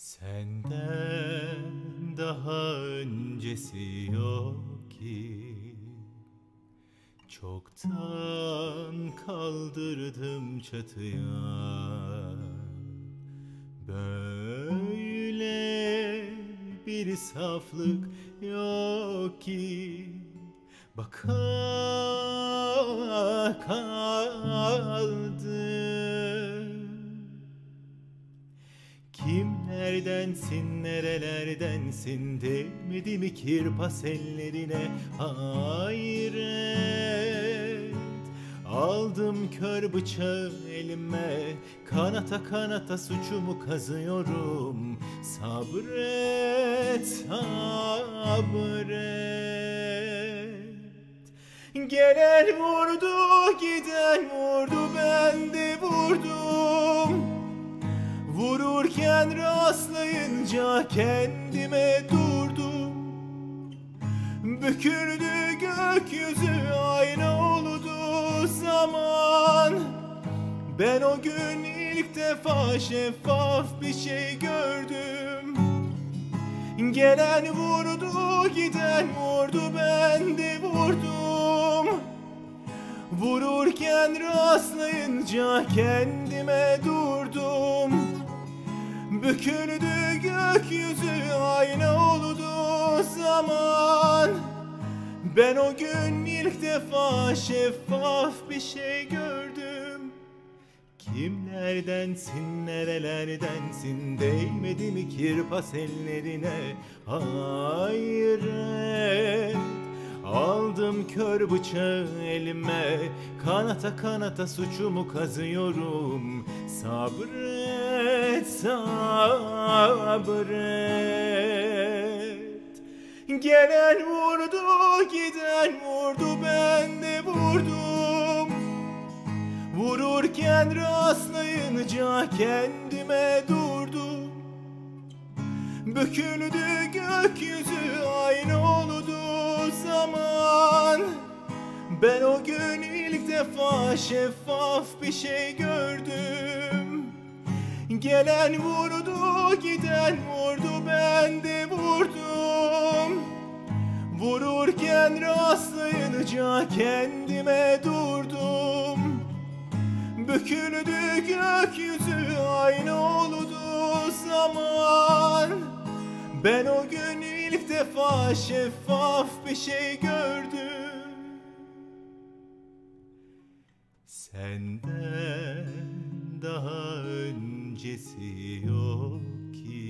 Senden daha öncesi yok ki. Çoktan kaldırdım çatıya. Böyle bir saflık yok ki. Baka kaldım Kimlerdensin nerelerdensin? Değmedi mi kirpas ellerine? Hayret! Aldım kör bıçağı elime Kanata kanata suçumu kazıyorum. Sabret sabret! Gelen vurdu giden vurdu ben de vurdum rastlayınca kendime durdum. Büküldü gökyüzü ayna oldu zaman. Ben o gün ilk defa şeffaf bir şey gördüm. Gelen vurdu giden vurdu ben de vurdum. Vururken rastlayınca kendime durdum Büküldü gökyüzü ayna oldu zaman. Ben o gün ilk defa şeffaf bir şey gördüm. Kimlerdensin nerelerdensin değmedi mi kirpas ellerine? Aldım kör bıçağı elime. Kanata kanata suçumu kazıyorum. Sabret sabret Gelen vurdu giden vurdu ben de vurdum. Vururken rastlayınca kendime durdum. Büküldü gökyüzü defa şeffaf bir şey gördüm. Gelen vurdu giden vurdu ben de vurdum. Vururken rastlayınca kendime durdum. Büküldü gökyüzü aynı oldu zaman. Ben o gün ilk defa şeffaf bir şey gördüm Senden daha öncesi yok ki